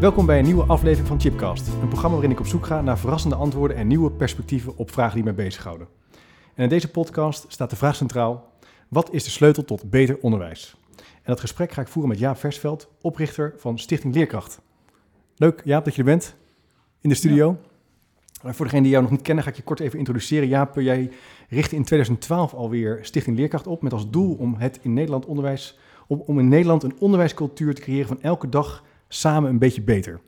Welkom bij een nieuwe aflevering van Chipcast, een programma waarin ik op zoek ga naar verrassende antwoorden en nieuwe perspectieven op vragen die mij bezighouden. En in deze podcast staat de vraag centraal: wat is de sleutel tot beter onderwijs? En dat gesprek ga ik voeren met Jaap Versveld, oprichter van Stichting Leerkracht. Leuk, Jaap, dat je er bent in de studio. Ja. Voor degenen die jou nog niet kennen, ga ik je kort even introduceren. Jaap, jij richtte in 2012 alweer Stichting Leerkracht op met als doel om het in Nederland onderwijs, om, om in Nederland een onderwijscultuur te creëren van elke dag samen een beetje beter.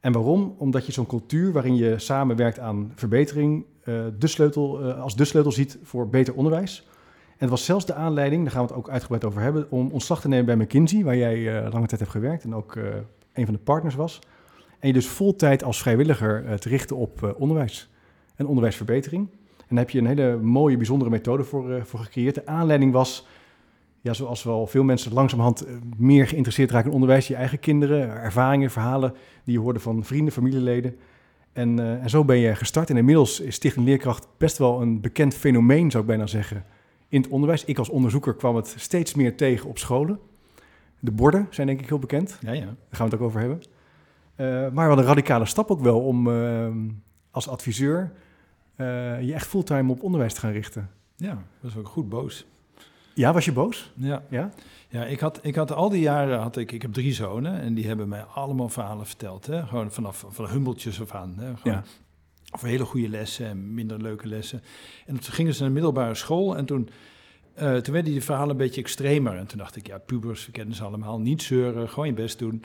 En waarom? Omdat je zo'n cultuur waarin je samenwerkt aan verbetering uh, de sleutel, uh, als de sleutel ziet voor beter onderwijs. En het was zelfs de aanleiding, daar gaan we het ook uitgebreid over hebben, om ontslag te nemen bij McKinsey, waar jij uh, lange tijd hebt gewerkt en ook een van de partners was. En je dus vol tijd als vrijwilliger te richten op onderwijs en onderwijsverbetering. En daar heb je een hele mooie, bijzondere methode voor, voor gecreëerd. De aanleiding was ja, zoals wel veel mensen langzamerhand meer geïnteresseerd raken in onderwijs, je eigen kinderen, ervaringen, verhalen die je hoorde van vrienden, familieleden. En, uh, en zo ben je gestart. En inmiddels is Stichting Leerkracht best wel een bekend fenomeen, zou ik bijna zeggen, in het onderwijs. Ik als onderzoeker kwam het steeds meer tegen op scholen. De borden zijn denk ik heel bekend. Ja, ja. Daar gaan we het ook over hebben. Uh, maar wel een radicale stap ook wel om uh, als adviseur je echt fulltime op onderwijs te gaan richten. Ja, dat was ook goed boos. Ja, was je boos? Ja. Ja, ja ik, had, ik had al die jaren, had ik, ik heb drie zonen en die hebben mij allemaal verhalen verteld. Hè? Gewoon vanaf van humbeltjes af aan. Hè? Gewoon, Ja. Over hele goede lessen en minder leuke lessen. En toen gingen ze naar de middelbare school en toen, uh, toen werden die verhalen een beetje extremer. En toen dacht ik, ja, pubers, we kennen ze allemaal, niet zeuren, gewoon je best doen.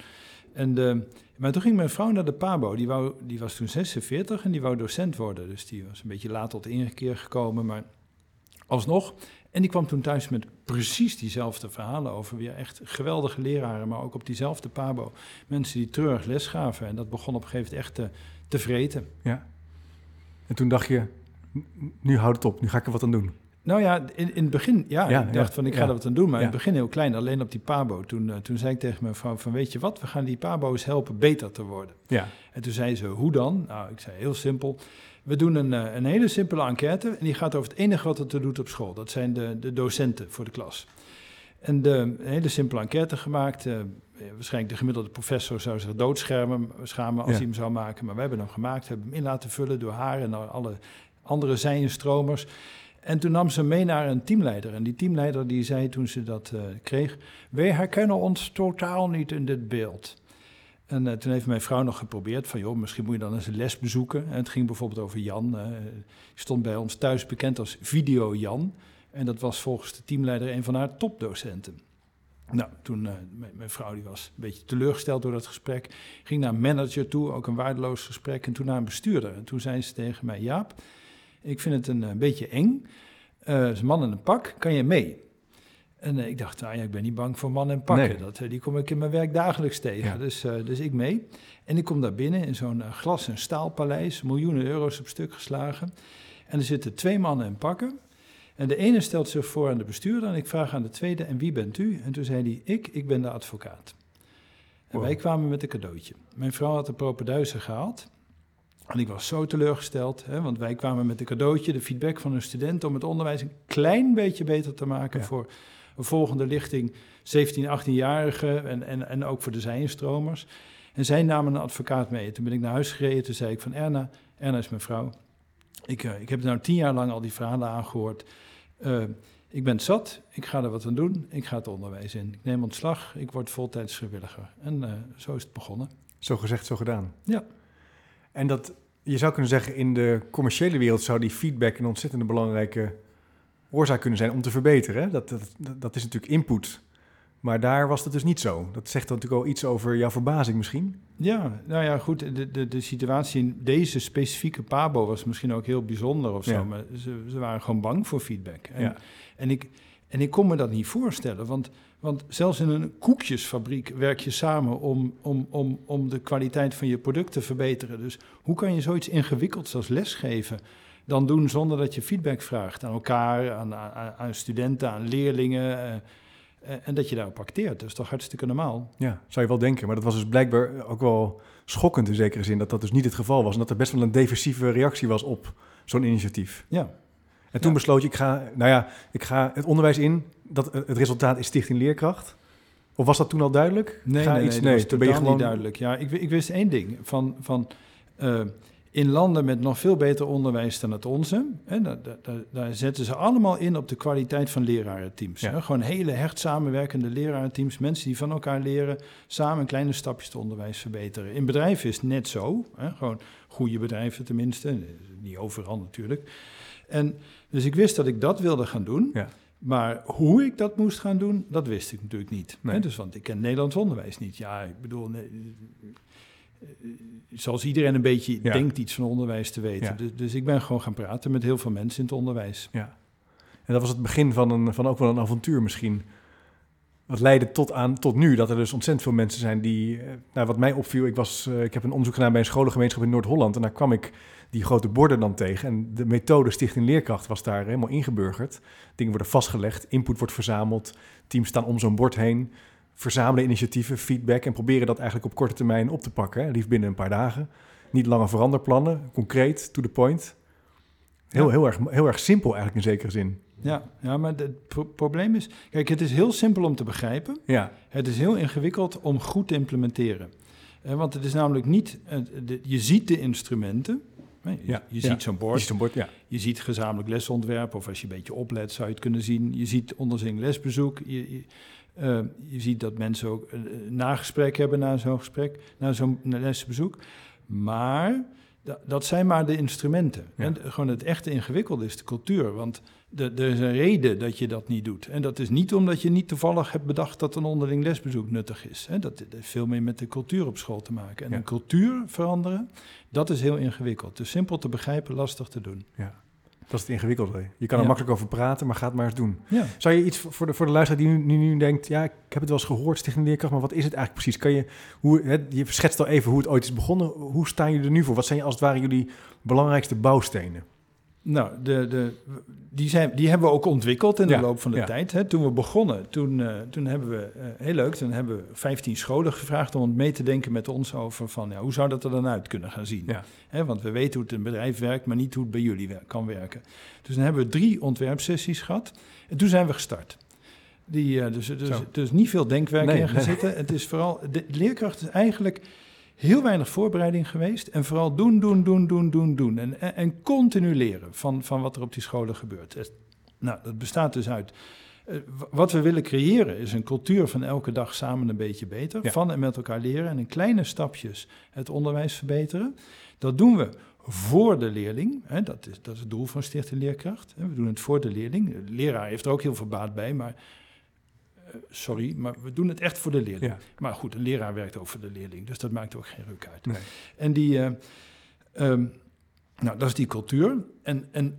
En, uh, maar toen ging mijn vrouw naar de PABO, die, wou, die was toen 46 en die wou docent worden. Dus die was een beetje laat tot ingekeer gekomen, maar alsnog. En die kwam toen thuis met precies diezelfde verhalen over weer echt geweldige leraren, maar ook op diezelfde pabo. Mensen die treurig les gaven. En dat begon op een gegeven moment echt te, te vreten. Ja. En toen dacht je, nu houdt het op, nu ga ik er wat aan doen. Nou ja, in, in het begin, ja, Ja, ik dacht ja, van ik ga ja. er wat aan doen, maar in het begin heel klein, alleen op die pabo. Toen, uh, toen zei ik tegen mijn vrouw van weet je wat, we gaan die pabo's helpen beter te worden. Ja, En toen zei ze, hoe dan? Nou, ik zei heel simpel. We doen een, uh, een hele simpele enquête en die gaat over het enige wat het er doet op school. Dat zijn de, de docenten voor de klas. En de, een hele simpele enquête gemaakt. Uh, waarschijnlijk de gemiddelde professor zou zich doodschermen schamen als Ja. hij hem zou maken. Maar wij hebben hem gemaakt, hebben hem in laten vullen door haar en door alle andere zijenstromers. En toen nam ze mee naar een teamleider. En die teamleider die zei toen ze dat uh, kreeg... wij herkennen ons totaal niet in dit beeld. En uh, toen heeft mijn vrouw nog geprobeerd van... joh, misschien moet je dan eens een les bezoeken. En het ging bijvoorbeeld over Jan. Uh, stond bij ons thuis bekend als Video Jan. En dat was volgens de teamleider een van haar topdocenten. Nou, toen, uh, mijn, vrouw die was een beetje teleurgesteld door dat gesprek. Ging naar een manager toe, ook een waardeloos gesprek. En toen naar een bestuurder. En toen zei ze tegen mij, Jaap, ik vind het een, een beetje eng. Uh, is een man in een pak, kan je mee? En uh, ik dacht, nou ja, ik ben niet bang voor mannen en pakken. Nee. Dat, uh, die kom ik in mijn werk dagelijks tegen. Ja. Dus, uh, dus ik mee. En ik kom daar binnen in zo'n glas- en staalpaleis, miljoenen euro's op stuk geslagen. En er zitten twee mannen in pakken. En de ene stelt zich voor aan de bestuurder en ik vraag aan de tweede, en wie bent u? En toen zei hij, ik, ik ben de advocaat. En Wow. wij kwamen met een cadeautje. Mijn vrouw had een propenduizen gehaald. En ik was zo teleurgesteld, hè, want wij kwamen met een cadeautje, de feedback van een student, om het onderwijs een klein beetje beter te maken Ja. voor een volgende lichting 17, 18-jarigen en, en, en ook voor de zijnstromers. En zij namen een advocaat mee. Toen ben ik naar huis gereden, toen zei ik van Erna, Erna is mijn vrouw. Ik, uh, ik heb nou tien jaar lang al die verhalen aangehoord. Uh, ik ben zat, ik ga er wat aan doen, ik ga het onderwijs in. Ik neem ontslag, ik word voltijds vrijwilliger. En uh, zo is het begonnen. zo gezegd, zo gedaan. Ja. En dat, je zou kunnen zeggen, in de commerciële wereld zou die feedback een ontzettend belangrijke oorzaak kunnen zijn om te verbeteren. Dat, dat, dat is natuurlijk input. Maar daar was dat dus niet zo. Dat zegt dan natuurlijk al iets over jouw verbazing misschien. Ja, nou ja, goed. De, de, de situatie in deze specifieke Pabo was misschien ook heel bijzonder of zo. Ja. Maar ze, ze waren gewoon bang voor feedback. En, Ja. en ik, En ik kon me dat niet voorstellen, want, want zelfs in een koekjesfabriek werk je samen om, om, om, om de kwaliteit van je product te verbeteren. Dus hoe kan je zoiets ingewikkelds als lesgeven dan doen zonder dat je feedback vraagt aan elkaar, aan, aan, aan studenten, aan leerlingen. eh, eh, en dat je daarop acteert. Dat is toch hartstikke normaal. Ja, zou je wel denken. Maar dat was dus blijkbaar ook wel schokkend in zekere zin dat dat dus niet het geval was. En dat er best wel een defensieve reactie was op zo'n initiatief. Ja, En toen Ja. besloot je, ik ga, nou ja, ik ga het onderwijs in. Dat, het resultaat is Stichting Leerkracht. Of was dat toen al duidelijk? nee, Ga nee, iets- nee, toen ben je gewoon... niet duidelijk. Ja, ik, ik wist één ding. Van, van, eh, in landen met nog veel beter onderwijs dan het onze... Hè, daar, daar- daar, zetten ze allemaal in op de kwaliteit van lerarenteams. Ja. Hè? Gewoon hele hecht samenwerkende lerarenteams. Mensen die van elkaar leren, samen kleine stapjes het onderwijs verbeteren. In bedrijven is het net zo. Hè? Gewoon goede bedrijven tenminste. Niet overal natuurlijk. En, dus ik wist dat ik dat wilde gaan doen... Ja. Maar hoe ik dat moest gaan doen, dat wist ik natuurlijk niet. Nee. Hè, dus, want ik ken Nederlands onderwijs niet. Ja, ik bedoel, nee, eh, zoals iedereen een beetje Ja. denkt iets van onderwijs te weten. Ja. Dus, dus ik ben gewoon gaan praten met heel veel mensen in het onderwijs. Ja. En dat was het begin van, een, van ook wel een avontuur misschien. Wat leidde tot, aan, tot nu, dat er dus ontzettend veel mensen zijn die... eh, Nou, wat mij opviel, ik, was, eh, ik heb een onderzoek gedaan bij een scholengemeenschap in Noord-Holland... en daar kwam ik die grote borden dan tegen. En de methode Stichting Leerkracht was daar helemaal ingeburgerd. Dingen worden vastgelegd, input wordt verzameld... teams staan om zo'n bord heen, verzamelen initiatieven, feedback... en proberen dat eigenlijk op korte termijn op te pakken. Hè, liefst binnen een paar dagen. Niet lange veranderplannen, concreet, to the point... Heel, Ja. heel, erg, heel erg simpel eigenlijk in zekere zin. Ja, ja maar het pro- probleem is... Kijk, het is heel simpel om te begrijpen. Ja, Het is heel ingewikkeld om goed te implementeren. Eh, want het is namelijk niet... eh, de- je ziet de instrumenten. Je, Ja, je ja. ziet zo'n bord. zo'n bord, ja. Je ziet gezamenlijk lesontwerp, of als je een beetje oplet zou je het kunnen zien. Je ziet onderling lesbezoek. Je, je, eh, je ziet dat mensen ook een nagesprek hebben na zo'n gesprek, na zo'n lesbezoek. Maar da- dat zijn maar de instrumenten. Ja. En gewoon het echte ingewikkelde is de cultuur. Want er is een reden dat je dat niet doet. En dat is niet omdat je niet toevallig hebt bedacht dat een onderling lesbezoek nuttig is. Hè. Dat, dat heeft veel meer met de cultuur op school te maken. En Ja. een cultuur veranderen, dat is heel ingewikkeld. Dus simpel te begrijpen, lastig te doen. ja. Dat is het ingewikkelde. Je kan er Ja. makkelijk over praten, maar ga het maar eens doen. Ja. Zou je iets voor de, voor de luisteraar die nu, nu, nu denkt... ja, ik heb het wel eens gehoord, Stichting Leerkracht... maar wat is het eigenlijk precies? Kan je, hoe, hè, je schetst al even hoe het ooit is begonnen. Hoe staan jullie er nu voor? Wat zijn als het ware jullie belangrijkste bouwstenen? Nou, de, de, die, zijn, die hebben we ook ontwikkeld in de Ja, loop van de ja. tijd. Hè. Toen we begonnen, toen, eh, toen hebben we, eh, heel leuk, toen hebben we 15 scholen gevraagd om mee te denken met ons over van, ja, hoe zou dat er dan uit kunnen gaan zien? Ja. Hè, want we weten hoe het in een bedrijf werkt, maar niet hoe het bij jullie wer- kan werken. Dus dan hebben we drie ontwerpsessies gehad en toen zijn we gestart. Die, eh, dus, dus, dus niet veel denkwerk Nee, in gaan nee. zitten. Het is vooral, de leerkracht is eigenlijk heel weinig voorbereiding geweest. En vooral doen, doen, doen, doen, doen, doen. En, en, en continu leren van, van wat er op die scholen gebeurt. Nou, dat bestaat dus uit. eh, wat we willen creëren is een cultuur van elke dag samen een beetje beter. Ja. Van en met elkaar leren en in kleine stapjes het onderwijs verbeteren. Dat doen we voor de leerling. Hè, dat, is, dat is het doel van Stichting Leerkracht. Hè, we doen het voor de leerling. De leraar heeft er ook heel veel baat bij, maar. Eh, Sorry, maar we doen het echt voor de leerling. Ja. Maar goed, een leraar werkt ook voor de leerling, dus dat maakt ook geen ruk uit. Nee. En die, eh, ehm, nou, dat is die cultuur. En, en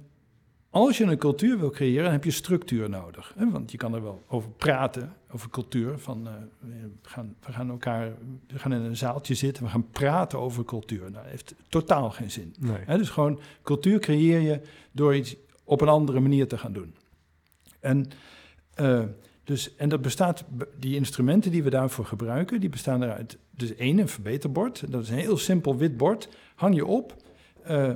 als je een cultuur wil creëren, dan heb je structuur nodig. Hè? Want je kan er wel over praten, over cultuur. Van, eh, we, gaan, we, gaan elkaar, we gaan in een zaaltje zitten, we gaan praten over cultuur. Nou, dat heeft totaal geen zin. Nee. Hè, dus gewoon cultuur creëer je door iets op een andere manier te gaan doen. En, dus, en dat bestaat, die instrumenten die we daarvoor gebruiken, die bestaan eruit. Dus één, een verbeterbord. Dat is een heel simpel wit bord. Hang je op. eh,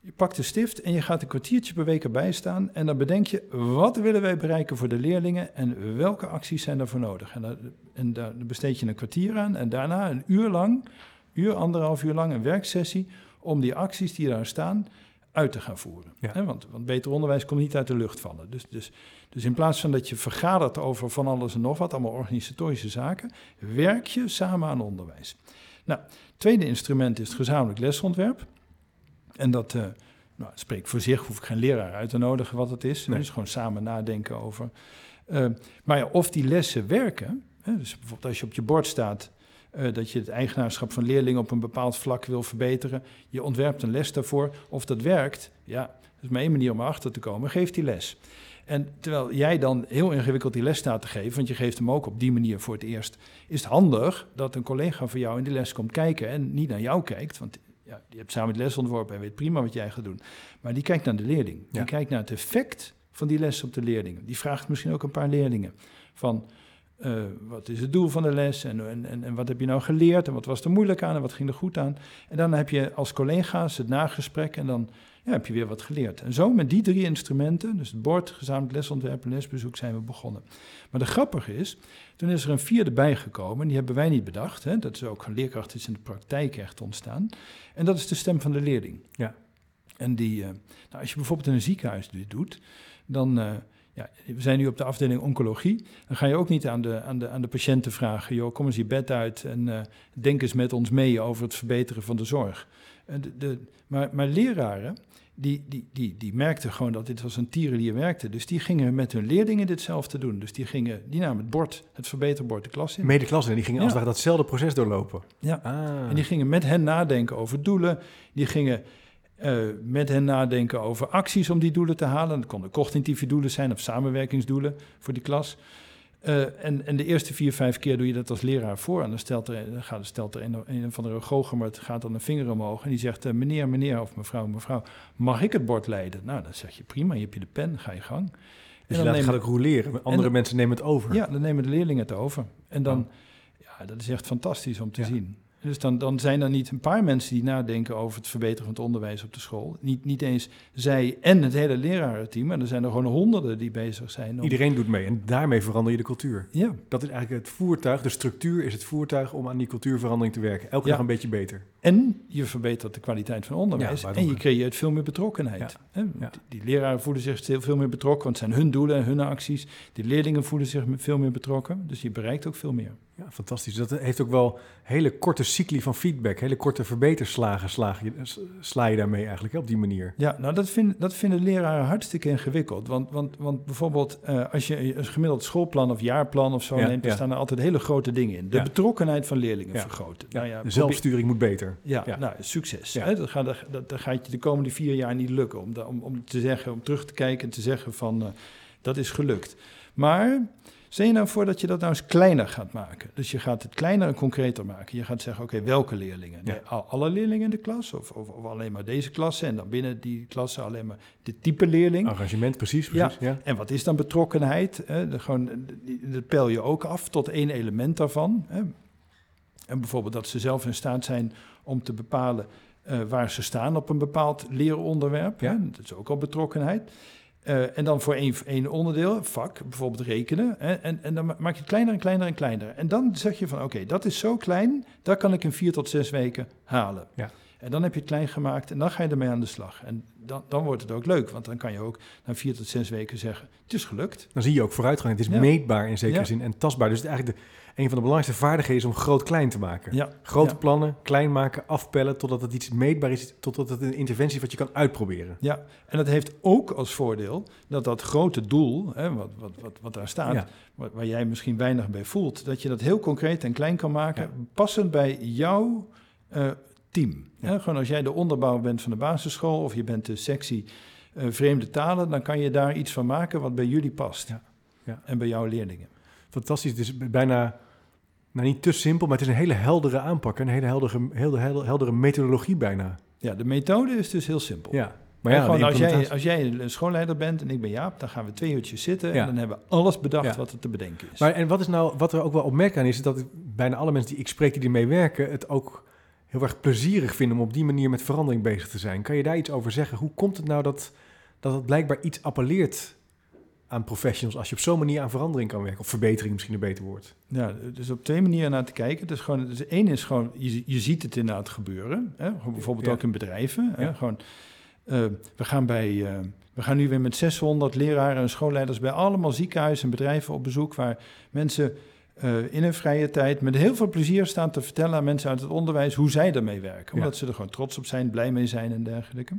je pakt de stift en je gaat een kwartiertje per week erbij staan. En dan bedenk je, wat willen wij bereiken voor de leerlingen en welke acties zijn daarvoor nodig? En, daar, en daar besteed je een kwartier aan en daarna een uur lang, uur, anderhalf uur lang, een werksessie om die acties die daar staan uit te gaan voeren. Ja. Want, want beter onderwijs komt niet uit de lucht vallen. Dus, dus, dus in plaats van dat je vergadert over van alles en nog wat, allemaal organisatorische zaken, werk je samen aan onderwijs. Nou, het tweede instrument is het gezamenlijk lesontwerp. En dat eh, nou, spreekt voor zich, hoef ik geen leraar uit te nodigen wat het is. Nee. Dus gewoon samen nadenken over. Eh, maar ja, of die lessen werken, hè, dus bijvoorbeeld als je op je bord staat eh, dat je het eigenaarschap van leerlingen op een bepaald vlak wil verbeteren, je ontwerpt een les daarvoor. Of dat werkt, ja, dat is maar één manier om erachter te komen, geef die les. En terwijl jij dan heel ingewikkeld die les staat te geven, want je geeft hem ook op die manier voor het eerst, is het handig dat een collega van jou in die les komt kijken en niet naar jou kijkt. Want ja, die hebt samen de les ontworpen en weet prima wat jij gaat doen. Maar die kijkt naar de leerling. Die Ja. kijkt naar het effect van die les op de leerlingen. Die vraagt misschien ook een paar leerlingen van eh, wat is het doel van de les en, en, en, wat heb je nou geleerd en wat was er moeilijk aan en wat ging er goed aan. En dan heb je als collega's het nagesprek en dan ja, heb je weer wat geleerd. En zo met die drie instrumenten, dus het bord, gezamenlijk lesontwerp en lesbezoek, zijn we begonnen. Maar de grappige is, toen is er een vierde bijgekomen, en die hebben wij niet bedacht. Hè, dat is ook een leerkracht is in de praktijk echt ontstaan. En dat is de stem van de leerling. Ja. En die, eh, nou, als je bijvoorbeeld in een ziekenhuis dit doet, dan, eh, ja, we zijn nu op de afdeling oncologie, dan ga je ook niet aan de, aan de, aan de patiënten vragen, joh, kom eens je bed uit en eh, denk eens met ons mee over het verbeteren van de zorg. En de, de, maar, maar leraren, die, die, die, die merkten gewoon dat dit als een tierenlier werkte. Dus die gingen met hun leerlingen ditzelfde doen. Dus die, gingen, die namen het bord, het verbeterbord de klas in. Medeklassen, en die gingen als Ja. het datzelfde proces doorlopen. Ja. Ah. En die gingen met hen nadenken over doelen. Die gingen eh, met hen nadenken over acties om die doelen te halen. Dat konden cognitieve doelen zijn of samenwerkingsdoelen voor die klas. Eh, en, en de eerste vier, vijf keer doe je dat als leraar voor. En dan stelt er, dan gaat, stelt er een, een van de goochel, gaat dan een vinger omhoog. En die zegt, eh, meneer, meneer of mevrouw, mevrouw, mag ik het bord leiden? Nou, dan zeg je, prima, je hebt je de pen, ga je gang. Dus En dan laat, nemen- gaat ook roleren. Andere dan- mensen nemen het over. ja, dan nemen de leerlingen het over. En dan, ja, dat is echt fantastisch om te Ja. zien. Dus dan, dan zijn er niet een paar mensen die nadenken over het verbeteren van het onderwijs op de school. Niet, niet eens zij en het hele lerarenteam, maar er zijn er gewoon honderden die bezig zijn. Om, Iedereen doet mee en daarmee verander je de cultuur. Ja, Dat is eigenlijk het voertuig, de structuur is het voertuig om aan die cultuurverandering te werken. Elke Ja. dag een beetje beter. en je verbetert de kwaliteit van onderwijs Ja, en je creëert veel meer betrokkenheid. Ja. Die, die leraren voelen zich veel, veel meer betrokken, want het zijn hun doelen en hun acties. Die leerlingen voelen zich veel meer betrokken, dus je bereikt ook veel meer. Ja, fantastisch. Dat heeft ook wel hele korte cycli van feedback, hele korte verbeterslagen slaag je, sla je daarmee eigenlijk hè, op die manier. Ja, nou dat, vind, dat vinden leraren hartstikke ingewikkeld. Want, want, want bijvoorbeeld eh, als je een gemiddeld schoolplan of jaarplan of zo Ja, neemt, dan ja. staan er altijd hele grote dingen in. De betrokkenheid van leerlingen vergroten. Ja, Nou de zelfsturing moet beter. ja, nou, succes. Hè? Dat, gaat, dat, dat gaat je de komende vier jaar niet lukken om, om te zeggen, om terug te kijken en te zeggen van eh, dat is gelukt. Maar stel je nou voor dat je dat nou eens kleiner gaat maken. Dus je gaat het kleiner en concreter maken. Je gaat zeggen, oké, welke leerlingen? Ja. Nee, al- alle leerlingen in de klas of, of, of alleen maar deze klasse en dan binnen die klasse alleen maar dit type leerling. Arrangement, precies. precies ja. En wat is dan betrokkenheid? Hè? De, gewoon, die- dat peil je ook af tot één element daarvan. Hè? En bijvoorbeeld dat ze zelf in staat zijn om te bepalen eh, waar ze staan op een bepaald leeronderwerp. Ja. Hè? Dat is ook al betrokkenheid. Eh, en dan voor één, onderdeel, vak, bijvoorbeeld rekenen. Hè? En, en dan ma- maak je het kleiner en kleiner en kleiner. En dan zeg je van, oké, dat is zo klein, dat kan ik in vier tot zes weken halen. Ja. En dan heb je het klein gemaakt en dan ga je ermee aan de slag. En dan, dan wordt het ook leuk, want dan kan je ook na vier tot zes weken zeggen, het is gelukt. Dan zie je ook vooruitgang. Het is Ja. meetbaar in zekere Ja. zin en tastbaar. Dus het is eigenlijk de, een van de belangrijkste vaardigheden is om groot klein te maken. Ja, Grote plannen, klein maken, afpellen totdat het iets meetbaar is, totdat het een interventie is wat je kan uitproberen. Ja, en dat heeft ook als voordeel dat dat grote doel, hè, wat, wat, wat, wat daar staat, waar, waar jij misschien weinig bij voelt, dat je dat heel concreet en klein kan maken, passend bij jouw eh, team. Ja. Hè, gewoon als jij de onderbouw bent van de basisschool of je bent de sectie eh, vreemde talen, dan kan je daar iets van maken wat bij jullie past. Ja. Ja. En bij jouw leerlingen. Fantastisch. Het is bijna, nou niet te simpel, maar het is een hele heldere aanpak. Een hele heldere, hele, heldere methodologie bijna. Ja, de methode is dus heel simpel. Ja. Maar ja, gewoon als, jij, als jij een schoolleider bent en ik ben Jaap, dan gaan we twee uurtjes zitten Ja. en dan hebben we alles bedacht Ja. wat er te bedenken is. Maar en wat is nou, wat er ook wel opmerkelijk aan is, is dat bijna alle mensen die ik spreek die ermee werken, het ook heel erg plezierig vinden om op die manier met verandering bezig te zijn. Kan je daar iets over zeggen? Hoe komt het nou dat, dat het blijkbaar iets appelleert aan professionals als je op zo'n manier aan verandering kan werken? Of verbetering misschien een beter woord. Ja, dus op twee manieren naar te kijken. Dus gewoon, dus één is gewoon, je, je ziet het inderdaad gebeuren. Hè? Bijvoorbeeld Ja. ook in bedrijven. Hè? Ja. Gewoon, eh, we, gaan bij, eh, we gaan nu weer met 600 leraren en schoolleiders bij allemaal ziekenhuizen en bedrijven op bezoek... waar mensen eh, in hun vrije tijd met heel veel plezier staan te vertellen aan mensen uit het onderwijs... hoe zij ermee werken. Ja. Omdat ze er gewoon trots op zijn, blij mee zijn en dergelijke.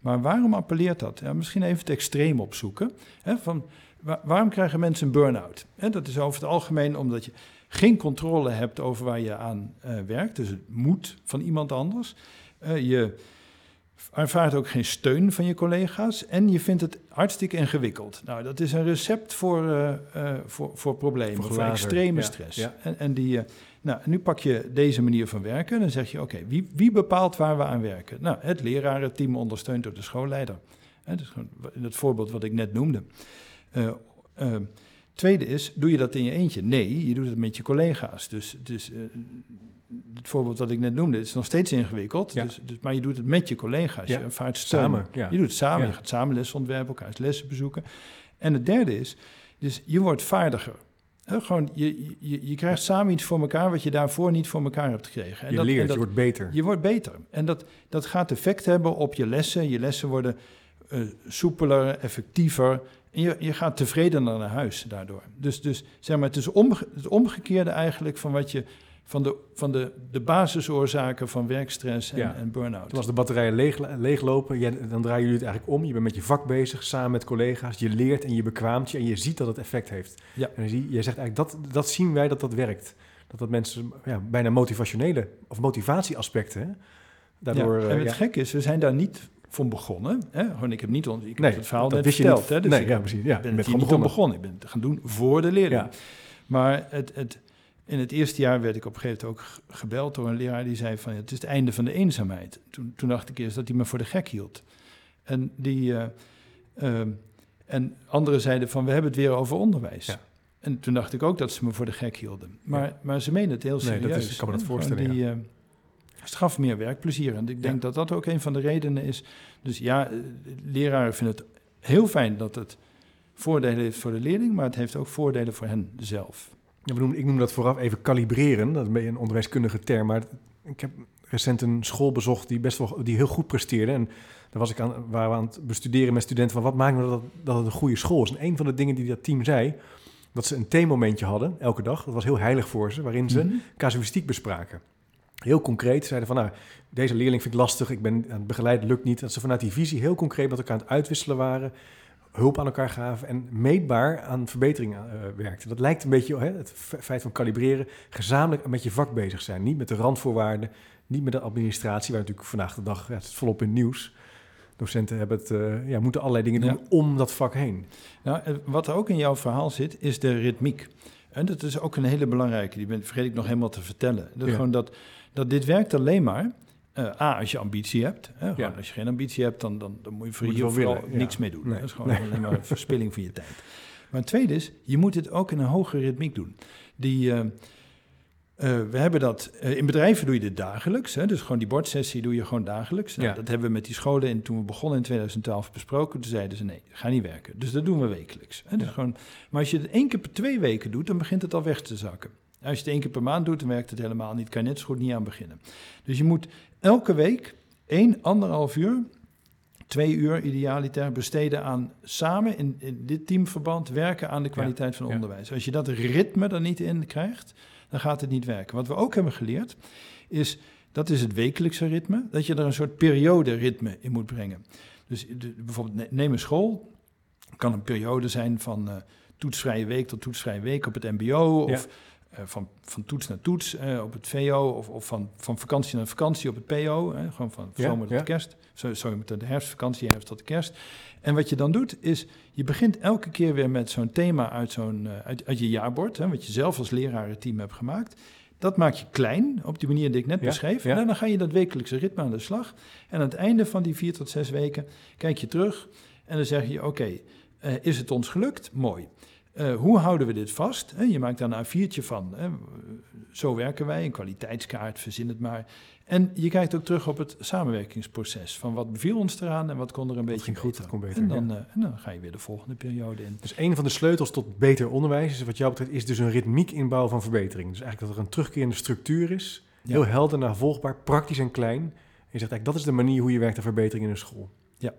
Maar waarom appelleert dat? Ja, misschien even het extreem opzoeken. Hè? Van, wa- waarom krijgen mensen een burn-out? Hè, dat is over het algemeen omdat je geen controle hebt over waar je aan eh, werkt. Dus het moet van iemand anders. Eh, je, ervaart ook geen steun van je collega's en je vindt het hartstikke ingewikkeld. Nou, dat is een recept voor, uh, uh, voor, voor problemen, voor, voor extreme ja, stress. Ja. En, en, die, uh, nou, nu pak je deze manier van werken en dan zeg je, oké, okay, wie, wie bepaalt waar we aan werken? Nou, het lerarenteam ondersteund door de schoolleider. Hè, dus in het voorbeeld wat ik net noemde. tweede is, doe je dat in je eentje? Nee, je doet het met je collega's. Dus, dus het voorbeeld dat ik net noemde, is nog steeds ingewikkeld. Ja. Dus, dus, maar je doet het met je collega's. Ja. Je ervaart Samen, ja. Je doet het samen. Je gaat samen lessen ontwerpen, elkaars lessen bezoeken. En het derde is, dus je wordt vaardiger. He, gewoon, je, je, je krijgt samen iets voor elkaar wat je daarvoor niet voor elkaar hebt gekregen. En je dat, leert, dat, je wordt beter. Je wordt beter. En dat, dat gaat effect hebben op je lessen. Je lessen worden uh, soepeler, effectiever. En je, je gaat tevredener naar huis daardoor. Dus, dus zeg maar, het is omge het omgekeerde eigenlijk van wat je van de, van de, de basisoorzaken van werkstress en, ja. en burn-out. Als de batterijen leeg, leeglopen, jij, dan draaien jullie het eigenlijk om. Je bent met je vak bezig, samen met collega's. Je leert en je bekwaamt je en je ziet dat het effect heeft. Ja. En je, je zegt eigenlijk, dat, dat zien wij dat dat werkt. Dat dat mensen ja, bijna motivationele of motivatieaspecten... Hè, daardoor, ja, en het ja. gek is, we zijn daar niet van begonnen. Hè? Gewoon, ik heb niet ik heb het verhaal net verteld. Hè? Dus nee, ja, precies. Ja, ben het niet begonnen. begonnen. Ik ben het gaan doen voor de leerling. Ja. Maar het, het, in het eerste jaar werd ik op een gegeven moment ook gebeld door een leraar die zei van het is het einde van de eenzaamheid. Toen, toen dacht ik eerst dat hij me voor de gek hield. En, die, uh, uh, en anderen zeiden van we hebben het weer over onderwijs. Ja. En toen dacht ik ook dat ze me voor de gek hielden. Maar, ja. maar ze menen het heel serieus. Nee, dat is, ik kan me dat voorstellen. Die, ja. het gaf meer werkplezier. En ik denk dat dat ook een van de redenen is. Dus ja, leraren vinden het heel fijn dat het voordelen heeft voor de leerling, maar het heeft ook voordelen voor hen zelf. Ja, we noemen, ik noem dat vooraf even kalibreren. Dat is een een onderwijskundige term. Maar ik heb recent een school bezocht die, best wel, die heel goed presteerde. En daar was ik aan, waren we aan het bestuderen met studenten van wat maakt nou dat, dat het een goede school is. En een van de dingen die dat team zei, dat ze een theemomentje hadden elke dag. Dat was heel heilig voor ze, waarin ze mm casuïstiek bespraken. Heel concreet zeiden van, nou, deze leerling vind ik lastig, ik ben aan het begeleiden, lukt niet. Dat ze vanuit die visie heel concreet met elkaar aan het uitwisselen waren hulp aan elkaar gaven en meetbaar aan verbeteringen uh, werkten. Dat lijkt een beetje hè, het feit van kalibreren, gezamenlijk met je vak bezig zijn. Niet met de randvoorwaarden, niet met de administratie, waar natuurlijk vandaag de dag ja, het is volop in nieuws. Docenten hebben het, uh, ja, moeten allerlei dingen doen om dat vak heen. Nou, wat er ook in jouw verhaal zit, is de ritmiek. En dat is ook een hele belangrijke, die ben, vergeet ik nog helemaal te vertellen. Dat, ja. gewoon dat, dat dit werkt alleen maar uh, A, als je ambitie hebt. Hè, ja. Als je geen ambitie hebt, dan, dan, dan moet je voor moet je vooral niks mee doen. Nee. Dat is gewoon nee. alleen maar een verspilling van je tijd. Maar het tweede is, je moet het ook in een hogere ritmiek doen. Die, uh, uh, we hebben dat, in bedrijven doe je dit dagelijks. Hè, dus gewoon die bordsessie doe je gewoon dagelijks. Nou, dat hebben we met die scholen, en toen we begonnen in 2012 besproken. Toen zeiden ze, nee, ga niet werken. Dus dat doen we wekelijks. Hè, dus gewoon, maar als je het één keer per twee weken doet, dan begint het al weg te zakken. Als je het één keer per maand doet, dan werkt het helemaal niet. Kan je net zo goed niet aan beginnen. Dus je moet elke week één, anderhalf uur, twee uur idealiter besteden aan samen in, in dit teamverband werken aan de kwaliteit van onderwijs. Als je dat ritme er niet in krijgt, dan gaat het niet werken. Wat we ook hebben geleerd is, dat is het wekelijkse ritme, dat je er een soort periode ritme in moet brengen. Dus de, bijvoorbeeld neem een school, kan een periode zijn van uh, toetsvrije week tot toetsvrije week op het mbo of van, van toets naar toets uh, op het VO of, of van, van vakantie naar vakantie op het PO. Hè, gewoon van zomer tot kerst. Zo, sorry, met de herfstvakantie, herfst tot de kerst. En wat je dan doet, is je begint elke keer weer met zo'n thema uit, zo'n, uit, uit, je jaarbord, hè, wat je zelf als lerarenteam hebt gemaakt. Dat maak je klein, op die manier die ik net beschreef. En dan ga je dat wekelijkse ritme aan de slag. En aan het einde van die vier tot zes weken kijk je terug en dan zeg je, oké, okay, is het ons gelukt? Mooi. Uh, hoe houden we dit vast? je maakt daar een A4'tje van. Zo werken wij, een kwaliteitskaart, verzin het maar. En je kijkt ook terug op het samenwerkingsproces. Van wat beviel ons eraan en wat kon er een beetje goed, kon beter. En dan, ja. uh, en dan, ga je weer de volgende periode in. Dus een van de sleutels tot beter onderwijs, wat jou betreft, is dus een ritmiek inbouw van verbetering. Dus eigenlijk dat er een terugkerende structuur is. Heel helder, navolgbaar, praktisch en klein. En je zegt eigenlijk, dat is de manier hoe je werkt aan verbetering in een school. Ja.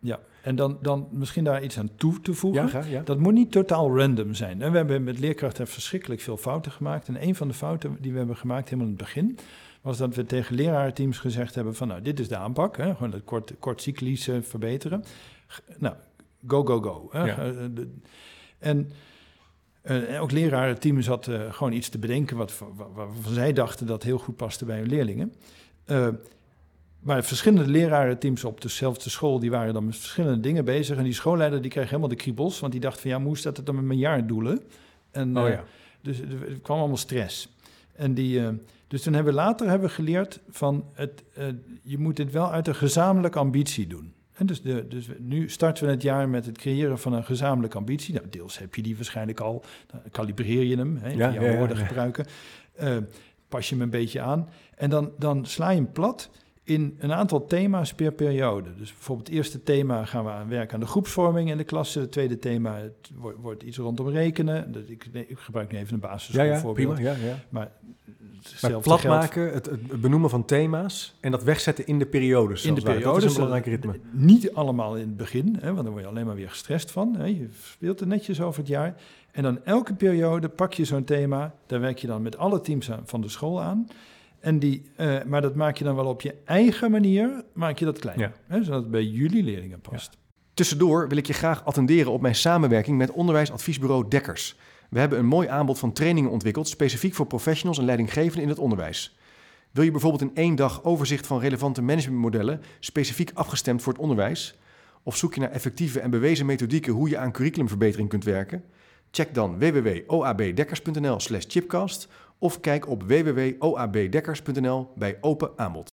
Ja. En dan, dan misschien daar iets aan toe te voegen. Ja, ja. Dat moet niet totaal random zijn. En we hebben met leerkrachten verschrikkelijk veel fouten gemaakt. En een van de fouten die we hebben gemaakt helemaal in het begin... was dat we tegen leraarteams gezegd hebben van... nou, dit is de aanpak, hè, gewoon het kort, kort cyclisch uh, verbeteren. Nou, go, go, go. Hè. Ja. Uh, de, en... Uh, elk lerarenteam zat uh, gewoon iets te bedenken wat, waarvan zij dachten dat heel goed paste bij hun leerlingen. Uh, maar verschillende lerarenteams op dezelfde school, die waren dan met verschillende dingen bezig. En die schoolleider die kreeg helemaal de kriebels, want die dacht van ja, hoe staat het dan met mijn jaardoelen? En, Oh eh, ja. Dus er kwam allemaal stress. En die, eh, dus toen hebben we later hebben we geleerd van het, eh, je moet dit wel uit een gezamenlijke ambitie doen. En dus, de, dus nu starten we het jaar met het creëren van een gezamenlijke ambitie. Nou, deels heb je die waarschijnlijk al, dan kalibreer je hem, hè, Ja, ja, woorden gebruiken. Pas je hem een beetje aan. En dan, dan sla je hem plat in een aantal thema's per periode. Dus bijvoorbeeld het eerste thema gaan we aan werken aan de groepsvorming in de klasse. Het tweede thema het wordt, wordt iets rondom rekenen. Dat ik, nee, ik gebruik nu even een Ja, ja, basisschoolvoorbeeld. prima. Ja, ja. Maar Maar plat maken, het, het benoemen van thema's en dat wegzetten in de periodes. in de als het ware. periode. Dat is een belangrijk ritme. Niet allemaal in het begin, hè, want dan word je alleen maar weer gestrest van. Hè. Je speelt er netjes over het jaar. En dan elke periode pak je zo'n thema. Daar werk je dan met alle teams aan- van de school aan. En die, eh, maar dat maak je dan wel op je eigen manier, maak je dat klein. Ja. Hè, zodat het bij jullie leerlingen past. Tussendoor wil ik je graag attenderen op mijn samenwerking met onderwijsadviesbureau Dekkers. We hebben een mooi aanbod van trainingen ontwikkeld, specifiek voor professionals en leidinggevenden in het onderwijs. Wil je bijvoorbeeld in één dag overzicht van relevante managementmodellen, specifiek afgestemd voor het onderwijs? Of zoek je naar effectieve en bewezen methodieken hoe je aan curriculumverbetering kunt werken? Check dan www.oabdekkers.nl slash chipcast of kijk op www.oabdekkers.nl bij open aanbod.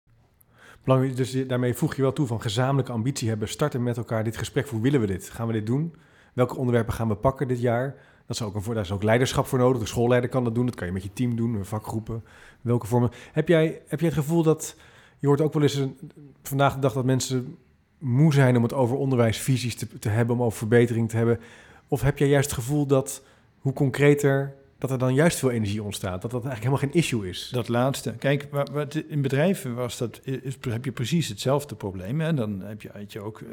Belangrijk, dus daarmee voeg je wel toe van gezamenlijke ambitie hebben. Starten met elkaar dit gesprek. Hoe willen we dit? Gaan we dit doen? Welke onderwerpen gaan we pakken dit jaar? Dat is ook een, daar is ook leiderschap voor nodig. De schoolleider kan dat doen. Dat kan je met je team doen, vakgroepen. Welke vormen? Heb jij, heb jij het gevoel dat... Je hoort ook wel eens een, vandaag de dag dat mensen moe zijn om het over onderwijsvisies te, te hebben, om over verbetering te hebben. Of heb jij juist het gevoel dat hoe concreter, dat er dan juist veel energie ontstaat? Dat dat eigenlijk helemaal geen issue is? Dat laatste. Kijk, wa- wat in bedrijven was dat, is, heb je precies hetzelfde probleem. En dan heb je, had je ook eh,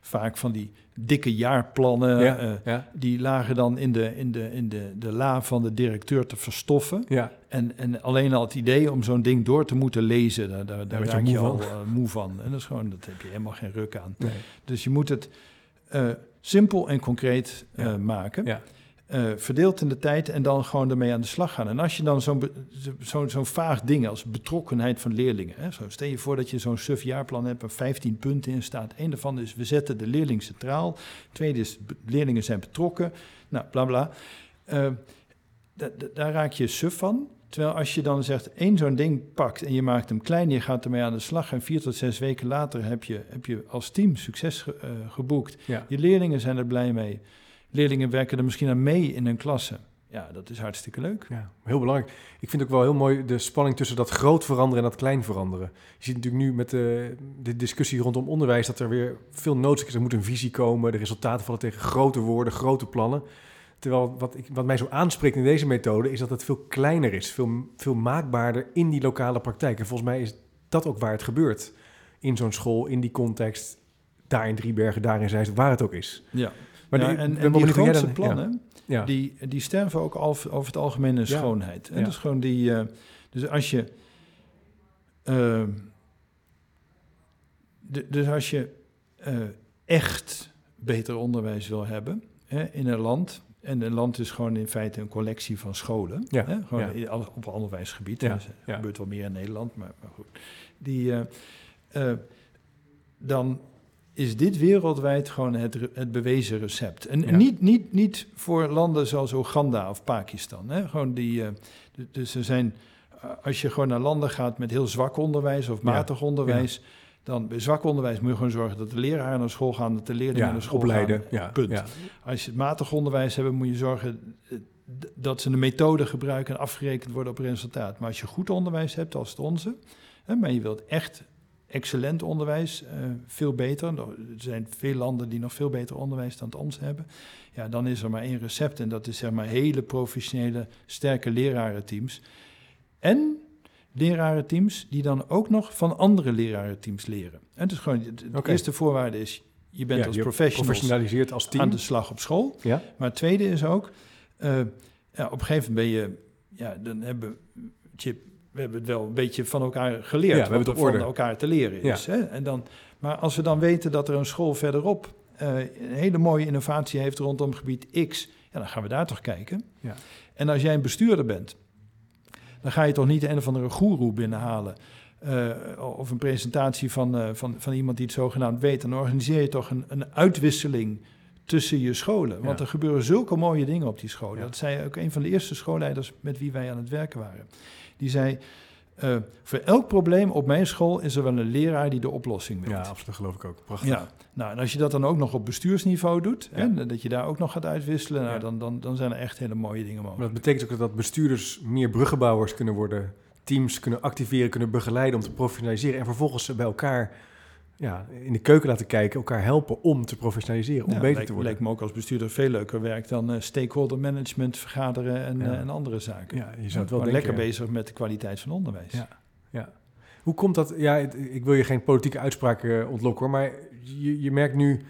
vaak van die dikke jaarplannen. ja, eh, ja, die lagen dan in de, in de, in de, de la van de directeur te verstoffen. ja, En, en alleen al het idee om zo'n ding door te moeten lezen, daar, daar, je je moe al van. eh, moe van. En dat is gewoon, dat heb je helemaal geen ruk aan. nee. Dus je moet het simpel en concreet maken. Ja. Eh, verdeeld in de tijd en dan gewoon ermee aan de slag gaan. En als je dan zo'n zo- zo'n vaag ding als betrokkenheid van leerlingen. Hè, zo, stel je voor dat je zo'n suf jaarplan hebt waar 15 punten in staat. Eén daarvan is we zetten de leerling centraal. Tweede is leerlingen zijn betrokken. Nou, bla bla. Eh, da- da- daar raak je suf van. Terwijl als je dan zegt één zo'n ding pakt en je maakt hem klein, je gaat ermee aan de slag. En vier tot zes weken later heb je, heb je als team succes ge- eh, geboekt. ja. Je leerlingen zijn er blij mee. Leerlingen werken er misschien aan mee in hun klasse. Ja, dat is hartstikke leuk. Ja, heel belangrijk. Ik vind ook wel heel mooi de spanning tussen dat groot veranderen en dat klein veranderen. Je ziet natuurlijk nu met de, de discussie rondom onderwijs dat er weer veel noodzaak is. Er moet een visie komen, de resultaten vallen tegen grote woorden, grote plannen. Terwijl wat, ik, wat mij zo aanspreekt in deze methode is dat het veel kleiner is, veel, veel maakbaarder in die lokale praktijk. En volgens mij is dat ook waar het gebeurt. In zo'n school, in die context, daar in Driebergen, daar in Zeist, waar het ook is. Ja. Maar Ja, die- en, die grootste plannen, Ja. die, die sterven ook al, over het algemeen schoonheid. En dat is gewoon die... eh, dus als je... eh, de- dus als je eh, echt beter onderwijs wil hebben hè, in een land... En een land is gewoon in feite een collectie van scholen. Ja, Hè, gewoon ja. op onderwijsgebied. Ja, Dus, er ja. gebeurt wel meer in Nederland, maar, maar goed. Die, dan is dit wereldwijd gewoon het, het bewezen recept. En Ja. niet, niet, niet voor landen zoals Oeganda of Pakistan. Hè? Gewoon die, eh, dus er zijn, eh, als je gewoon naar landen gaat met heel zwak onderwijs of Ja, matig onderwijs, dan bij zwak onderwijs moet je gewoon zorgen dat de leraren naar school gaan, dat de leerlingen naar school opleiden. gaan. Punt. ja. Als je het matig onderwijs hebt, moet je zorgen eh, dat ze een methode gebruiken en afgerekend worden op resultaat. Maar als je goed onderwijs hebt als het onze, hè, maar je wilt echt excellent onderwijs, eh, veel beter. Er zijn veel landen die nog veel beter onderwijs dan het ons hebben. Ja, dan is er maar één recept en dat is zeg maar hele professionele, sterke lerarenteams. En lerarenteams die dan ook nog van andere lerarenteams leren. En dus gewoon, de, eerste voorwaarde is, je bent Ja, als je professional professionaliseert als team. aan de slag op school. Ja? Maar het tweede is ook, ja, op een gegeven moment ben je, ja, dan hebben Chip, we hebben het wel een beetje van elkaar geleerd. Ja, we hebben wat het van elkaar te leren Ja. is. Hè? En dan, maar als we dan weten dat er een school verderop eh, een hele mooie innovatie heeft rondom gebied X, ja, dan gaan we daar toch kijken. Ja. En als jij een bestuurder bent, dan ga je toch niet een of andere goeroe binnenhalen. eh, of een presentatie van, eh, van, van iemand die het zogenaamd weet, dan organiseer je toch een, een uitwisseling tussen je scholen. Want Ja. er gebeuren zulke mooie dingen op die scholen. Ja. Dat zei ook een van de eerste schoolleiders met wie wij aan het werken waren. Die zei, eh, voor elk probleem op mijn school is er wel een leraar die de oplossing weet. Ja, absoluut, dat geloof ik ook. Prachtig. Ja, nou en als je dat dan ook nog op bestuursniveau doet, Ja. hè, dat je daar ook nog gaat uitwisselen, nou, dan, dan, dan zijn er echt hele mooie dingen Maar mogelijk. dat betekent ook dat bestuurders meer bruggenbouwers kunnen worden, teams kunnen activeren, kunnen begeleiden om te professionaliseren en vervolgens ze bij elkaar ja, in de keuken laten kijken, elkaar helpen om te professionaliseren, om Ja, beter lijkt, te worden. lijkt me ook als bestuurder veel leuker werk dan eh, stakeholder management vergaderen en, Ja. eh, en andere zaken. Ja, je zou het wel denken. lekker ja. bezig met de kwaliteit van onderwijs. Ja. Hoe komt dat? Ja, het- ik wil je geen politieke uitspraken ontlokken hoor, maar je, je merkt nu,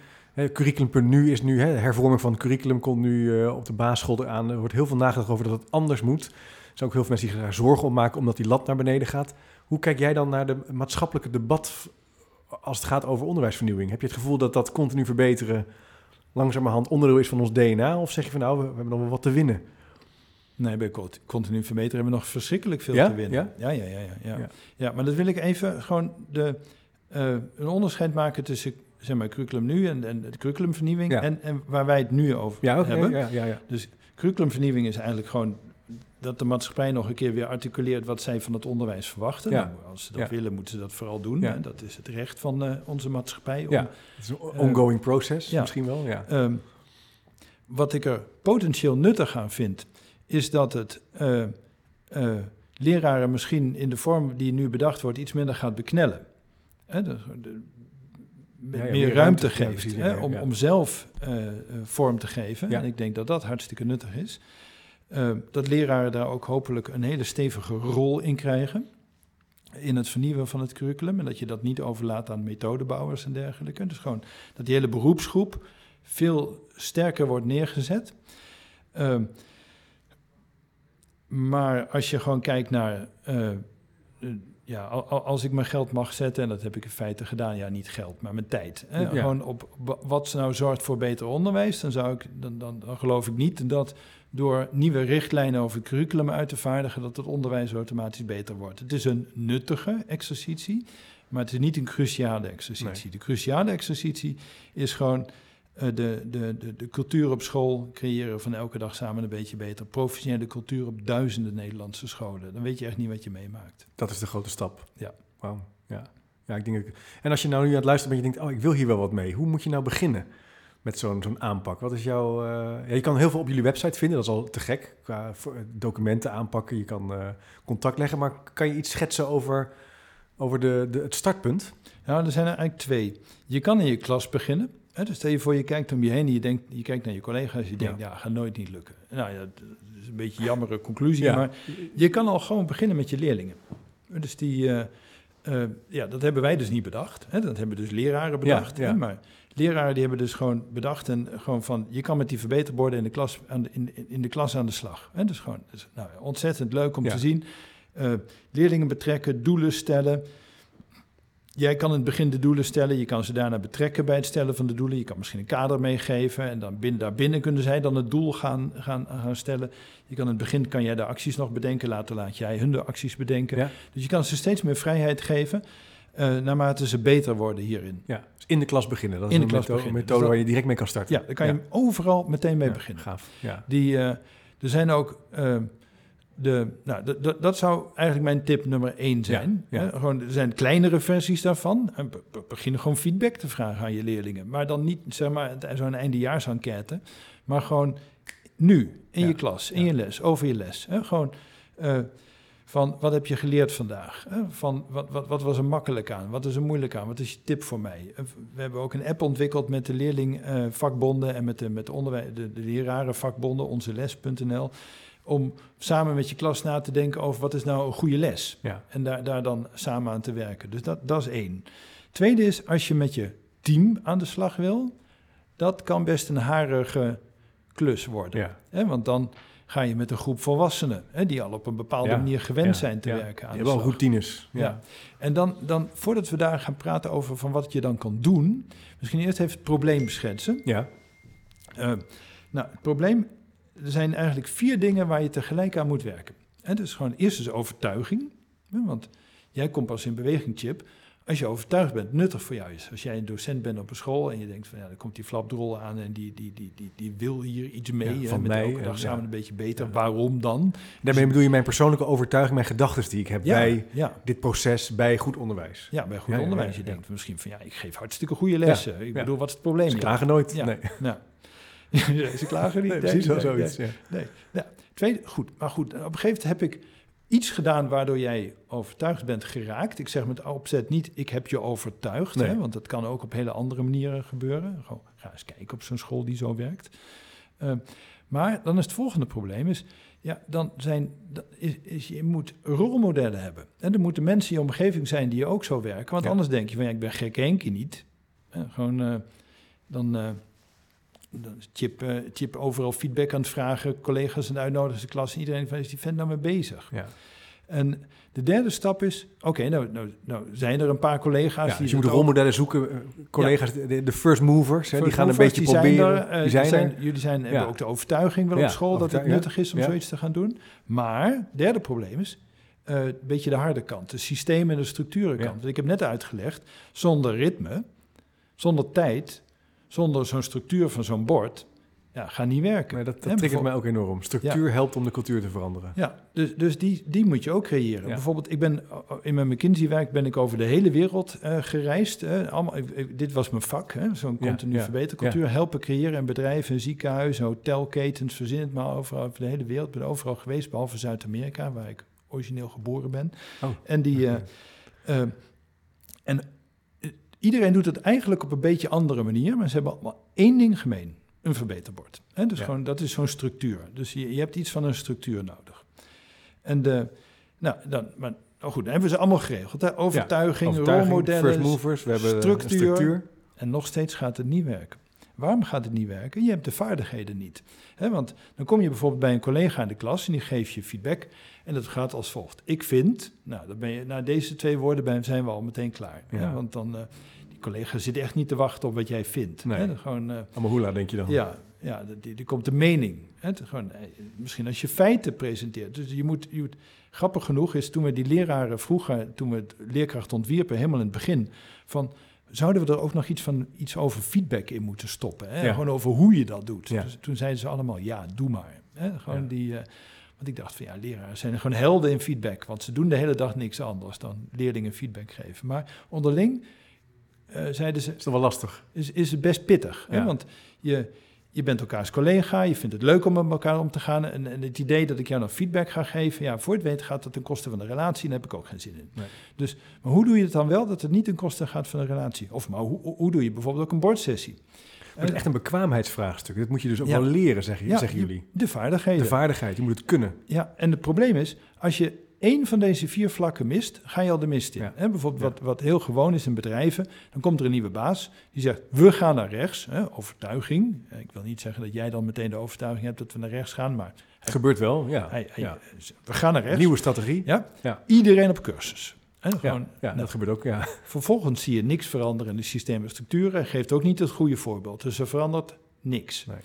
curriculum.nu is nu, hè, hervorming van het curriculum komt nu eh, op de basisschool eraan. Er wordt heel veel nagedacht over dat het anders moet. Er zijn ook heel veel mensen die zich daar zorgen om maken omdat die lat naar beneden gaat. Hoe kijk jij dan naar de maatschappelijke debat als het gaat over onderwijsvernieuwing? Heb je het gevoel dat dat continu verbeteren langzamerhand onderdeel is van ons DNA? Of zeg je van nou, we, we hebben nog wel wat te winnen? Nee, bij cont- continu verbeteren hebben we nog verschrikkelijk veel Ja? te winnen. Ja? Ja, ja, ja. ja, ja. Ja. maar dat wil ik even gewoon de, eh, een onderscheid maken tussen zeg maar, curriculum nu en, en de curriculumvernieuwing en, en waar wij het nu over Ja, oké. hebben. ja, ja, ja. Curriculumvernieuwing is eigenlijk gewoon dat de maatschappij nog een keer weer articuleert wat zij van het onderwijs verwachten. Ja. Nou, als ze dat Ja. willen, moeten ze dat vooral doen. Ja. Dat is het recht van eh, onze maatschappij. Om, Ja. Het is een ongoing proces ja. misschien wel, ja. Ehm, wat ik er potentieel nuttig aan vind, is dat het eh, eh, leraren misschien in de vorm die nu bedacht wordt iets minder gaat beknellen. Hè, de- Ja, ja, meer, ruimte, geeft hè, om, ja. om zelf eh, eh, vorm te geven. En ik denk dat dat hartstikke nuttig is. Eh, dat leraren daar ook hopelijk een hele stevige rol in krijgen. In het vernieuwen van het curriculum. En dat je dat niet overlaat aan methodebouwers en dergelijke. Dus gewoon dat die hele beroepsgroep veel sterker wordt neergezet. Ehm, maar als je gewoon kijkt naar. eh, ja, al- al- als ik mijn geld mag zetten, en dat heb ik in feite gedaan, ja, niet geld, maar mijn tijd. Hè, Ja. Gewoon op wa- wat nou zorgt voor beter onderwijs, dan, zou ik, dan, dan, dan geloof ik niet dat door nieuwe richtlijnen over curriculum uit te vaardigen, dat het onderwijs automatisch beter wordt. Het is een nuttige exercitie, maar het is niet een cruciale exercitie. De cruciale exercitie is gewoon de, de, de, de cultuur op school creëren van elke dag samen een beetje beter. Professionele cultuur op duizenden Nederlandse scholen. Dan weet je echt niet wat je meemaakt. Dat is de grote stap. Ja. Wauw. Ja. ja, ik denk dat... En als je nou nu aan het luisteren bent en je denkt, oh, ik wil hier wel wat mee. Hoe moet je nou beginnen met zo'n zo'n aanpak? Wat is jouw... eh, Ja, je kan heel veel op jullie website vinden, dat is al te gek. Qua voor- documenten aanpakken, je kan eh, contact leggen. Maar kan je iets schetsen over, over de, de, het startpunt? Nou, er zijn er eigenlijk twee. Je kan in je klas beginnen. Dus stel je voor, je kijkt om je heen en je, denkt, je kijkt naar je collega's. Je denkt, ja, gaat nooit niet lukken. Nou ja, dat is een beetje een jammere conclusie. Ja. Maar je kan al gewoon beginnen met je leerlingen. Dus die, eh, eh, ja, dat hebben wij dus niet bedacht. Hè? Dat hebben dus leraren bedacht. ja. Hè? Maar leraren die hebben dus gewoon bedacht en gewoon van, je kan met die verbeterborden in de klas aan de, in, in- de klas aan de slag. Hè? Dus gewoon, dus, nou, ontzettend leuk om te zien. Eh, leerlingen betrekken, doelen stellen. Jij kan in het begin de doelen stellen, je kan ze daarna betrekken bij het stellen van de doelen. Je kan misschien een kader meegeven en dan binnen, daarbinnen kunnen zij dan het doel gaan, gaan, gaan stellen. Je kan in het begin kan jij de acties nog bedenken, later laat jij hun de acties bedenken. Ja. Dus je kan ze steeds meer vrijheid geven, eh, naarmate ze beter worden hierin. Ja, dus in de klas beginnen. Dat In is de een klas methode, beginnen. methode Dus dat- waar je direct mee kan starten. Ja, daar kan je overal meteen mee Ja, beginnen. Gaaf, ja. Die, eh, er zijn ook, eh, de, nou, dat zou eigenlijk mijn tip nummer één zijn. Ja, ja. Hè, gewoon, er zijn kleinere versies daarvan. En be- be- begin gewoon feedback te vragen aan je leerlingen. Maar dan niet zeg maar, zo'n eindejaarsenquête. Maar gewoon nu, in Ja, je klas, in je les, over je les. Hè, gewoon eh, van, wat heb je geleerd vandaag? Hè? Van, wat, wat, wat was er makkelijk aan? Wat is er moeilijk aan? Wat is je tip voor mij? Eh, We hebben ook een app ontwikkeld met de leerlingvakbonden en met de, met de, onderwij- de, de lerarenvakbonden, onze les.nl. Om samen met je klas na te denken over wat is nou een goede les. Ja. En daar, daar dan samen aan te werken. Dus dat, dat is één. Tweede is, als je met je team aan de slag wil, dat kan best een harige klus worden. Ja. Hè, want dan ga je met een groep volwassenen, hè, die al op een bepaalde Ja, manier gewend ja, zijn te ja. werken aan Je de hebt wel routines. Ja. Ja. En dan, dan, voordat we daar gaan praten over van wat je dan kan doen, misschien eerst even het probleem beschetsen. Ja. Eh, nou, het probleem, er zijn eigenlijk vier dingen waar je tegelijk aan moet werken. En dus gewoon, eerst is overtuiging. Want Jij komt pas in beweging, Chip, als je overtuigd bent, nuttig voor jou is. Als jij een docent bent op een school en je denkt van ja, dan komt die flapdrol aan en die, die, die, die, die wil hier iets mee. Ja, hè, van met mij, elke dag en- samen ja. een beetje beter. Ja. Waarom dan? Daarmee bedoel je mijn persoonlijke overtuiging, mijn gedachten die ik heb bij dit proces, bij goed onderwijs. ja, bij goed onderwijs. Je denkt misschien van ja, ik geef hartstikke goede lessen. ik bedoel, wat is het probleem? Ze klagen nooit. Ja. Nee. Nou, ze klagen niet. Nee, precies wel nee, nee, zoiets. Ja. Nee. Ja, tweede, goed. Maar goed, op een gegeven moment heb ik iets gedaan waardoor jij overtuigd bent geraakt. Ik zeg met opzet niet, ik heb je overtuigd. Nee. Hè, want dat kan ook op hele andere manieren gebeuren. Gewoon, ga eens kijken op zo'n school die zo werkt. Eh, maar dan is het volgende probleem is... Ja, dan zijn, is, is, je moet rolmodellen hebben. En er moeten mensen in je omgeving zijn die ook zo werken. Want Ja. anders denk je van, ja, ik ben gek Henkie niet. Gewoon, eh, dan... eh, Chip, eh, Chip overal feedback aan het vragen, collega's aan het uitnodigen, de klas. En iedereen van, is die vent nou mee bezig? Ja. En de derde stap is, oké, nou, nou, nou zijn er een paar collega's Ja, die... dus je moet rolmodellen zoeken, eh, collega's, de, de first movers, hè, die gaan een beetje die zijn proberen. er, eh, die zijn, zijn- er. Jullie zijn, hebben ook de overtuiging wel op school dat het nuttig is om zoiets te gaan doen. Maar, derde probleem is, een beetje de harde kant, de systeem- en de structurenkant. Ja. Want Ik heb net uitgelegd, zonder ritme, zonder tijd, zonder zo'n structuur van zo'n bord, ja, gaat niet werken. Nee, dat dat triggert bijvoorbeeld- mij ook enorm. Structuur helpt om de cultuur te veranderen. Ja, dus, dus die, die moet je ook creëren. Ja. Bijvoorbeeld, ik ben in mijn McKinsey-werk ben ik over de hele wereld eh, gereisd. eh, allemaal, ik- dit was mijn vak, zo'n Ja, continu ja, verbetercultuur. Helpen creëren in bedrijven, ziekenhuizen, hotelketens, verzin het maar overal over de hele wereld. Ik ben overal geweest, behalve Zuid-Amerika, waar ik origineel geboren ben. Oh. En die... eh, eh, en eh, iedereen doet het eigenlijk op een beetje andere manier, maar ze hebben allemaal één ding gemeen. Een verbeterbord. Hè? Dus Ja. gewoon, dat is zo'n structuur. Dus je, je hebt iets van een structuur nodig. En de, nou, dan, maar, oh goed, dan hebben we ze allemaal geregeld. Hè? Overtuiging, Overtuiging, rolmodellen. first movers, we hebben structuur. En nog steeds gaat het niet werken. Waarom gaat het niet werken? Je hebt de vaardigheden niet. Want dan kom je bijvoorbeeld bij een collega in de klas en die geeft je feedback. En dat gaat als volgt. Ik vind, nou, dan ben je, na deze twee woorden ben, zijn we al meteen klaar. Hè, want dan, eh, die collega zit echt niet te wachten op wat jij vindt. Nee. Hè, dan gewoon, hoela, denk je dan. ja, ja die, die komt de mening. Hè? Gewoon, eh, misschien als je feiten presenteert. Dus je moet, je moet, grappig genoeg is toen we die leraren vroegen, toen we het leerkracht ontwierpen, helemaal in het begin, van zouden we er ook nog iets, van, iets over feedback in moeten stoppen? Hè? Ja. Gewoon over hoe je dat doet. Ja. Dus toen zeiden ze allemaal, ja, doe maar. Hè? Gewoon die, want ik dacht van ja, leraren zijn gewoon helden in feedback, want ze doen de hele dag niks anders dan leerlingen feedback geven. Maar onderling eh, zeiden ze, Is toch wel lastig? is, is het best pittig. Hè? Want je, je bent elkaars collega, je vindt het leuk om met elkaar om te gaan. En, en het idee dat ik jou nog feedback ga geven, ja, voor het weten gaat dat ten koste van de relatie. En daar heb ik ook geen zin in. Nee. Dus, maar hoe doe je het dan wel dat het niet ten koste gaat van de relatie? Of maar hoe, hoe- doe je bijvoorbeeld ook een Het is echt een bekwaamheidsvraagstuk. Dat moet je dus ook Ja. wel leren, zeggen, Ja, zeggen je- jullie. De vaardigheden. De vaardigheid, je moet het kunnen. Ja, en het probleem is, als je één van deze vier vlakken mist, ga je al de mist in. Ja. Bijvoorbeeld wat, wat heel gewoon is in bedrijven, dan komt er een nieuwe baas, die zegt, we gaan naar rechts, overtuiging. Eh, Ik wil niet zeggen dat jij dan meteen de overtuiging hebt dat we naar rechts gaan, maar Het gebeurt wel, ja. hij, hij- ja. we gaan naar rechts. Nieuwe strategie. Ja? Ja. Iedereen op cursus. Ja, gewoon, ja, dat gebeurt ook, ja. vervolgens zie je niks veranderen in de systemen en structuren en geeft ook niet het goede voorbeeld. Dus er verandert niks. Nee.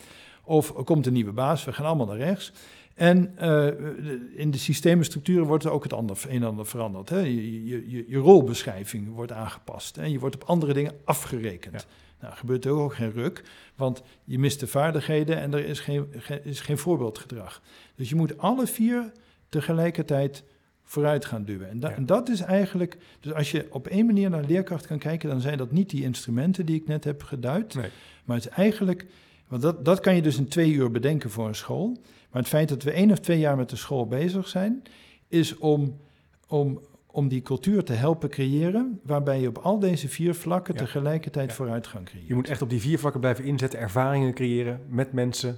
Of er komt een nieuwe baas, we gaan allemaal naar rechts. En eh, in de systemenstructuren wordt er ook het ander, een en ander veranderd. Hè? Je, je, je, rolbeschrijving wordt aangepast. En je wordt op andere dingen afgerekend. Nou, gebeurt er ook geen ruk, want je mist de vaardigheden en er is geen, ge- is geen voorbeeldgedrag. Dus je moet alle vier tegelijkertijd vooruit gaan duwen. En, da- Ja. en dat is eigenlijk, dus als je op één manier naar leerkracht kan kijken, dan zijn dat niet die instrumenten die ik net heb geduid, Nee. maar het is eigenlijk, want dat, dat kan je dus in twee uur bedenken voor een school. Maar het feit dat we één of twee jaar met de school bezig zijn, is om, om, om die cultuur te helpen creëren, waarbij je op al deze vier vlakken Ja. tegelijkertijd Ja. vooruitgang creëert. Je moet echt op die vier vlakken blijven inzetten, ervaringen creëren met mensen,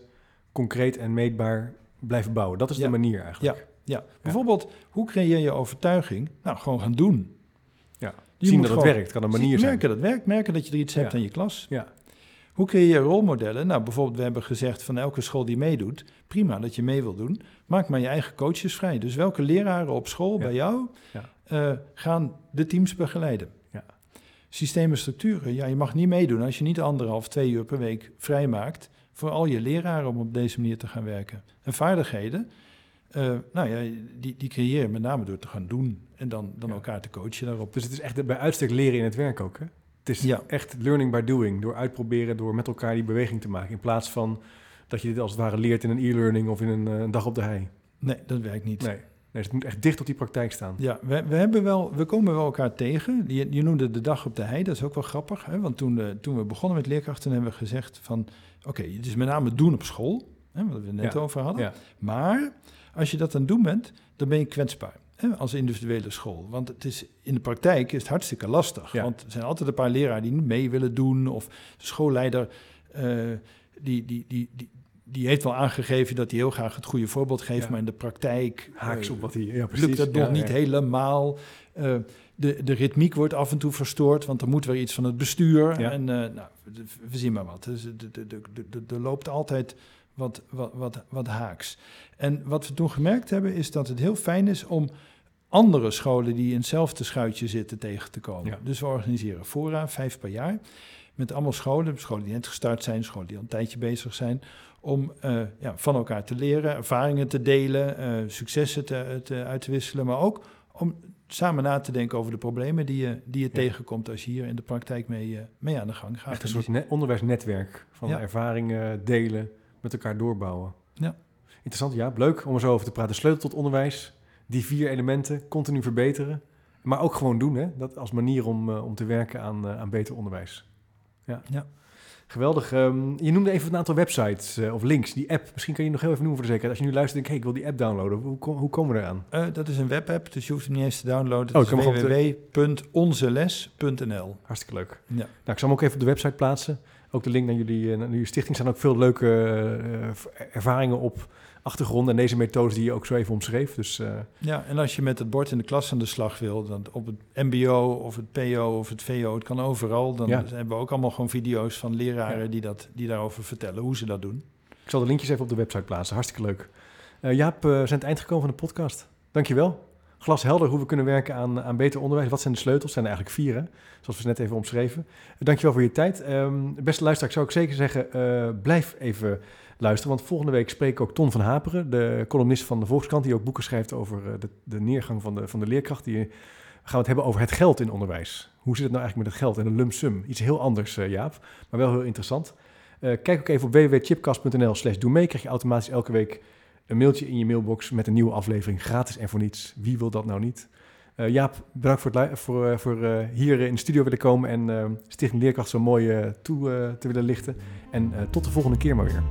concreet en meetbaar blijven bouwen. Dat is de manier eigenlijk. Ja, bijvoorbeeld, hoe creëer je overtuiging? Nou, gewoon gaan doen. Ja. Je Zien dat het werkt, kan een manier zijn. Merken dat het werkt, merken dat je er iets hebt aan je klas. Ja. Hoe creëer je rolmodellen? Nou, bijvoorbeeld, we hebben gezegd van elke school die meedoet, prima dat je mee wil doen, maak maar je eigen coaches vrij. Dus welke leraren op school Ja. bij jou Ja. eh, gaan de teams begeleiden? Ja. Systemen, structuren, ja, je mag niet meedoen als je niet anderhalf, twee uur per week vrijmaakt voor al je leraren om op deze manier te gaan werken. En vaardigheden, Uh, nou ja, die, die creëer je met name door te gaan doen en dan, dan elkaar te coachen daarop. Dus het is echt bij uitstek leren in het werk ook, hè? Het is ja. echt learning by doing, door uitproberen, door met elkaar die beweging te maken. In plaats van dat je dit als het ware leert in een e-learning of in een, een dag op de hei. Nee, dat werkt niet. Nee. Nee, het moet echt dicht op die praktijk staan. Ja, we, we, hebben wel, we komen wel elkaar tegen. Je, je noemde de dag op de hei, dat is ook wel grappig. Hè? Want toen, uh, toen we begonnen met leerkrachten hebben we gezegd van... oké, het is met name doen op school, hè, wat we net over hadden. Ja. Maar als je dat aan het doen bent, dan ben je kwetsbaar. Hè, als individuele school. Want het is, in de praktijk is het hartstikke lastig. Want er zijn altijd een paar leraren die niet mee willen doen. Of de schoolleider... Uh, die, die, die, die, die heeft wel aangegeven dat hij heel graag het goede voorbeeld geeft, maar in de praktijk haaks op wat hij ja, precies. lukt dat nog niet helemaal. Uh, de, de ritmiek wordt af en toe verstoord, want er moet weer iets van het bestuur. En uh, nou, we zien maar wat. Dus er loopt altijd wat, wat, wat, wat haaks. En wat we toen gemerkt hebben, is dat het heel fijn is om andere scholen die in hetzelfde schuitje zitten tegen te komen. Dus we organiseren fora, vijf per jaar, met allemaal scholen, scholen die net gestart zijn, scholen die al een tijdje bezig zijn, om uh, ja, van elkaar te leren, ervaringen te delen, uh, successen te, te, uit te wisselen, maar ook om samen na te denken over de problemen die je, die je tegenkomt als je hier in de praktijk mee, uh, mee aan de gang gaat. Echt een soort onderwijsnetwerk van ervaringen delen, met elkaar doorbouwen. Ja. Interessant, ja, leuk om er zo over te praten. Sleutel tot onderwijs, die vier elementen, continu verbeteren, maar ook gewoon doen, hè? dat als manier om, om te werken aan, aan beter onderwijs. Ja. ja. Geweldig. Um, je noemde even een aantal websites uh, of links. Die app, misschien kan je nog heel even noemen voor de zekerheid. Als je nu luistert en denk ik, hey, ik wil die app downloaden. Hoe, hoe komen we eraan? Dat is een webapp, dus je hoeft hem niet eens te downloaden. Oh, www.onzeles.nl Hartstikke leuk. Ja. Nou, ik zal hem ook even op de website plaatsen. Ook de link naar jullie, uh, naar jullie stichting. staan ook veel leuke ervaringen op achtergrond en deze methodes die je ook zo even omschreef. Dus, uh... Ja, en als je met het bord in de klas aan de slag wil, dan op het MBO of het PO of het VO, het kan overal. Dan ja. hebben we ook allemaal gewoon video's van leraren die, dat, die daarover vertellen hoe ze dat doen. Ik zal de linkjes even op de website plaatsen. Hartstikke leuk. Uh, Jaap, uh, we zijn het eind gekomen van de podcast. Dankjewel. Glashelder hoe we kunnen werken aan, aan beter onderwijs. Wat zijn de sleutels? zijn er eigenlijk vier, zoals we ze net even omschreven. Dankjewel voor je tijd. Um, beste luisteraar, zou ik zeker zeggen, blijf even luisteren. Want volgende week spreek ik ook Ton van Haperen, de columnist van de Volkskrant, die ook boeken schrijft over eh, de, de neergang van de, van de leerkracht. Die gaan we het hebben over het geld in onderwijs. Hoe zit het nou eigenlijk met het geld en een lump sum? Iets heel anders, Jaap, maar wel heel interessant. Kijk ook even op www.chipcast.nl slash doe mee. Krijg je automatisch elke week een mailtje in je mailbox met een nieuwe aflevering. Gratis en voor niets. Wie wil dat nou niet? Uh, Jaap, bedankt voor, het voor, voor uh, hier in de studio willen komen en Stichting Leerkracht zo mooi toe te willen lichten. En tot de volgende keer maar weer.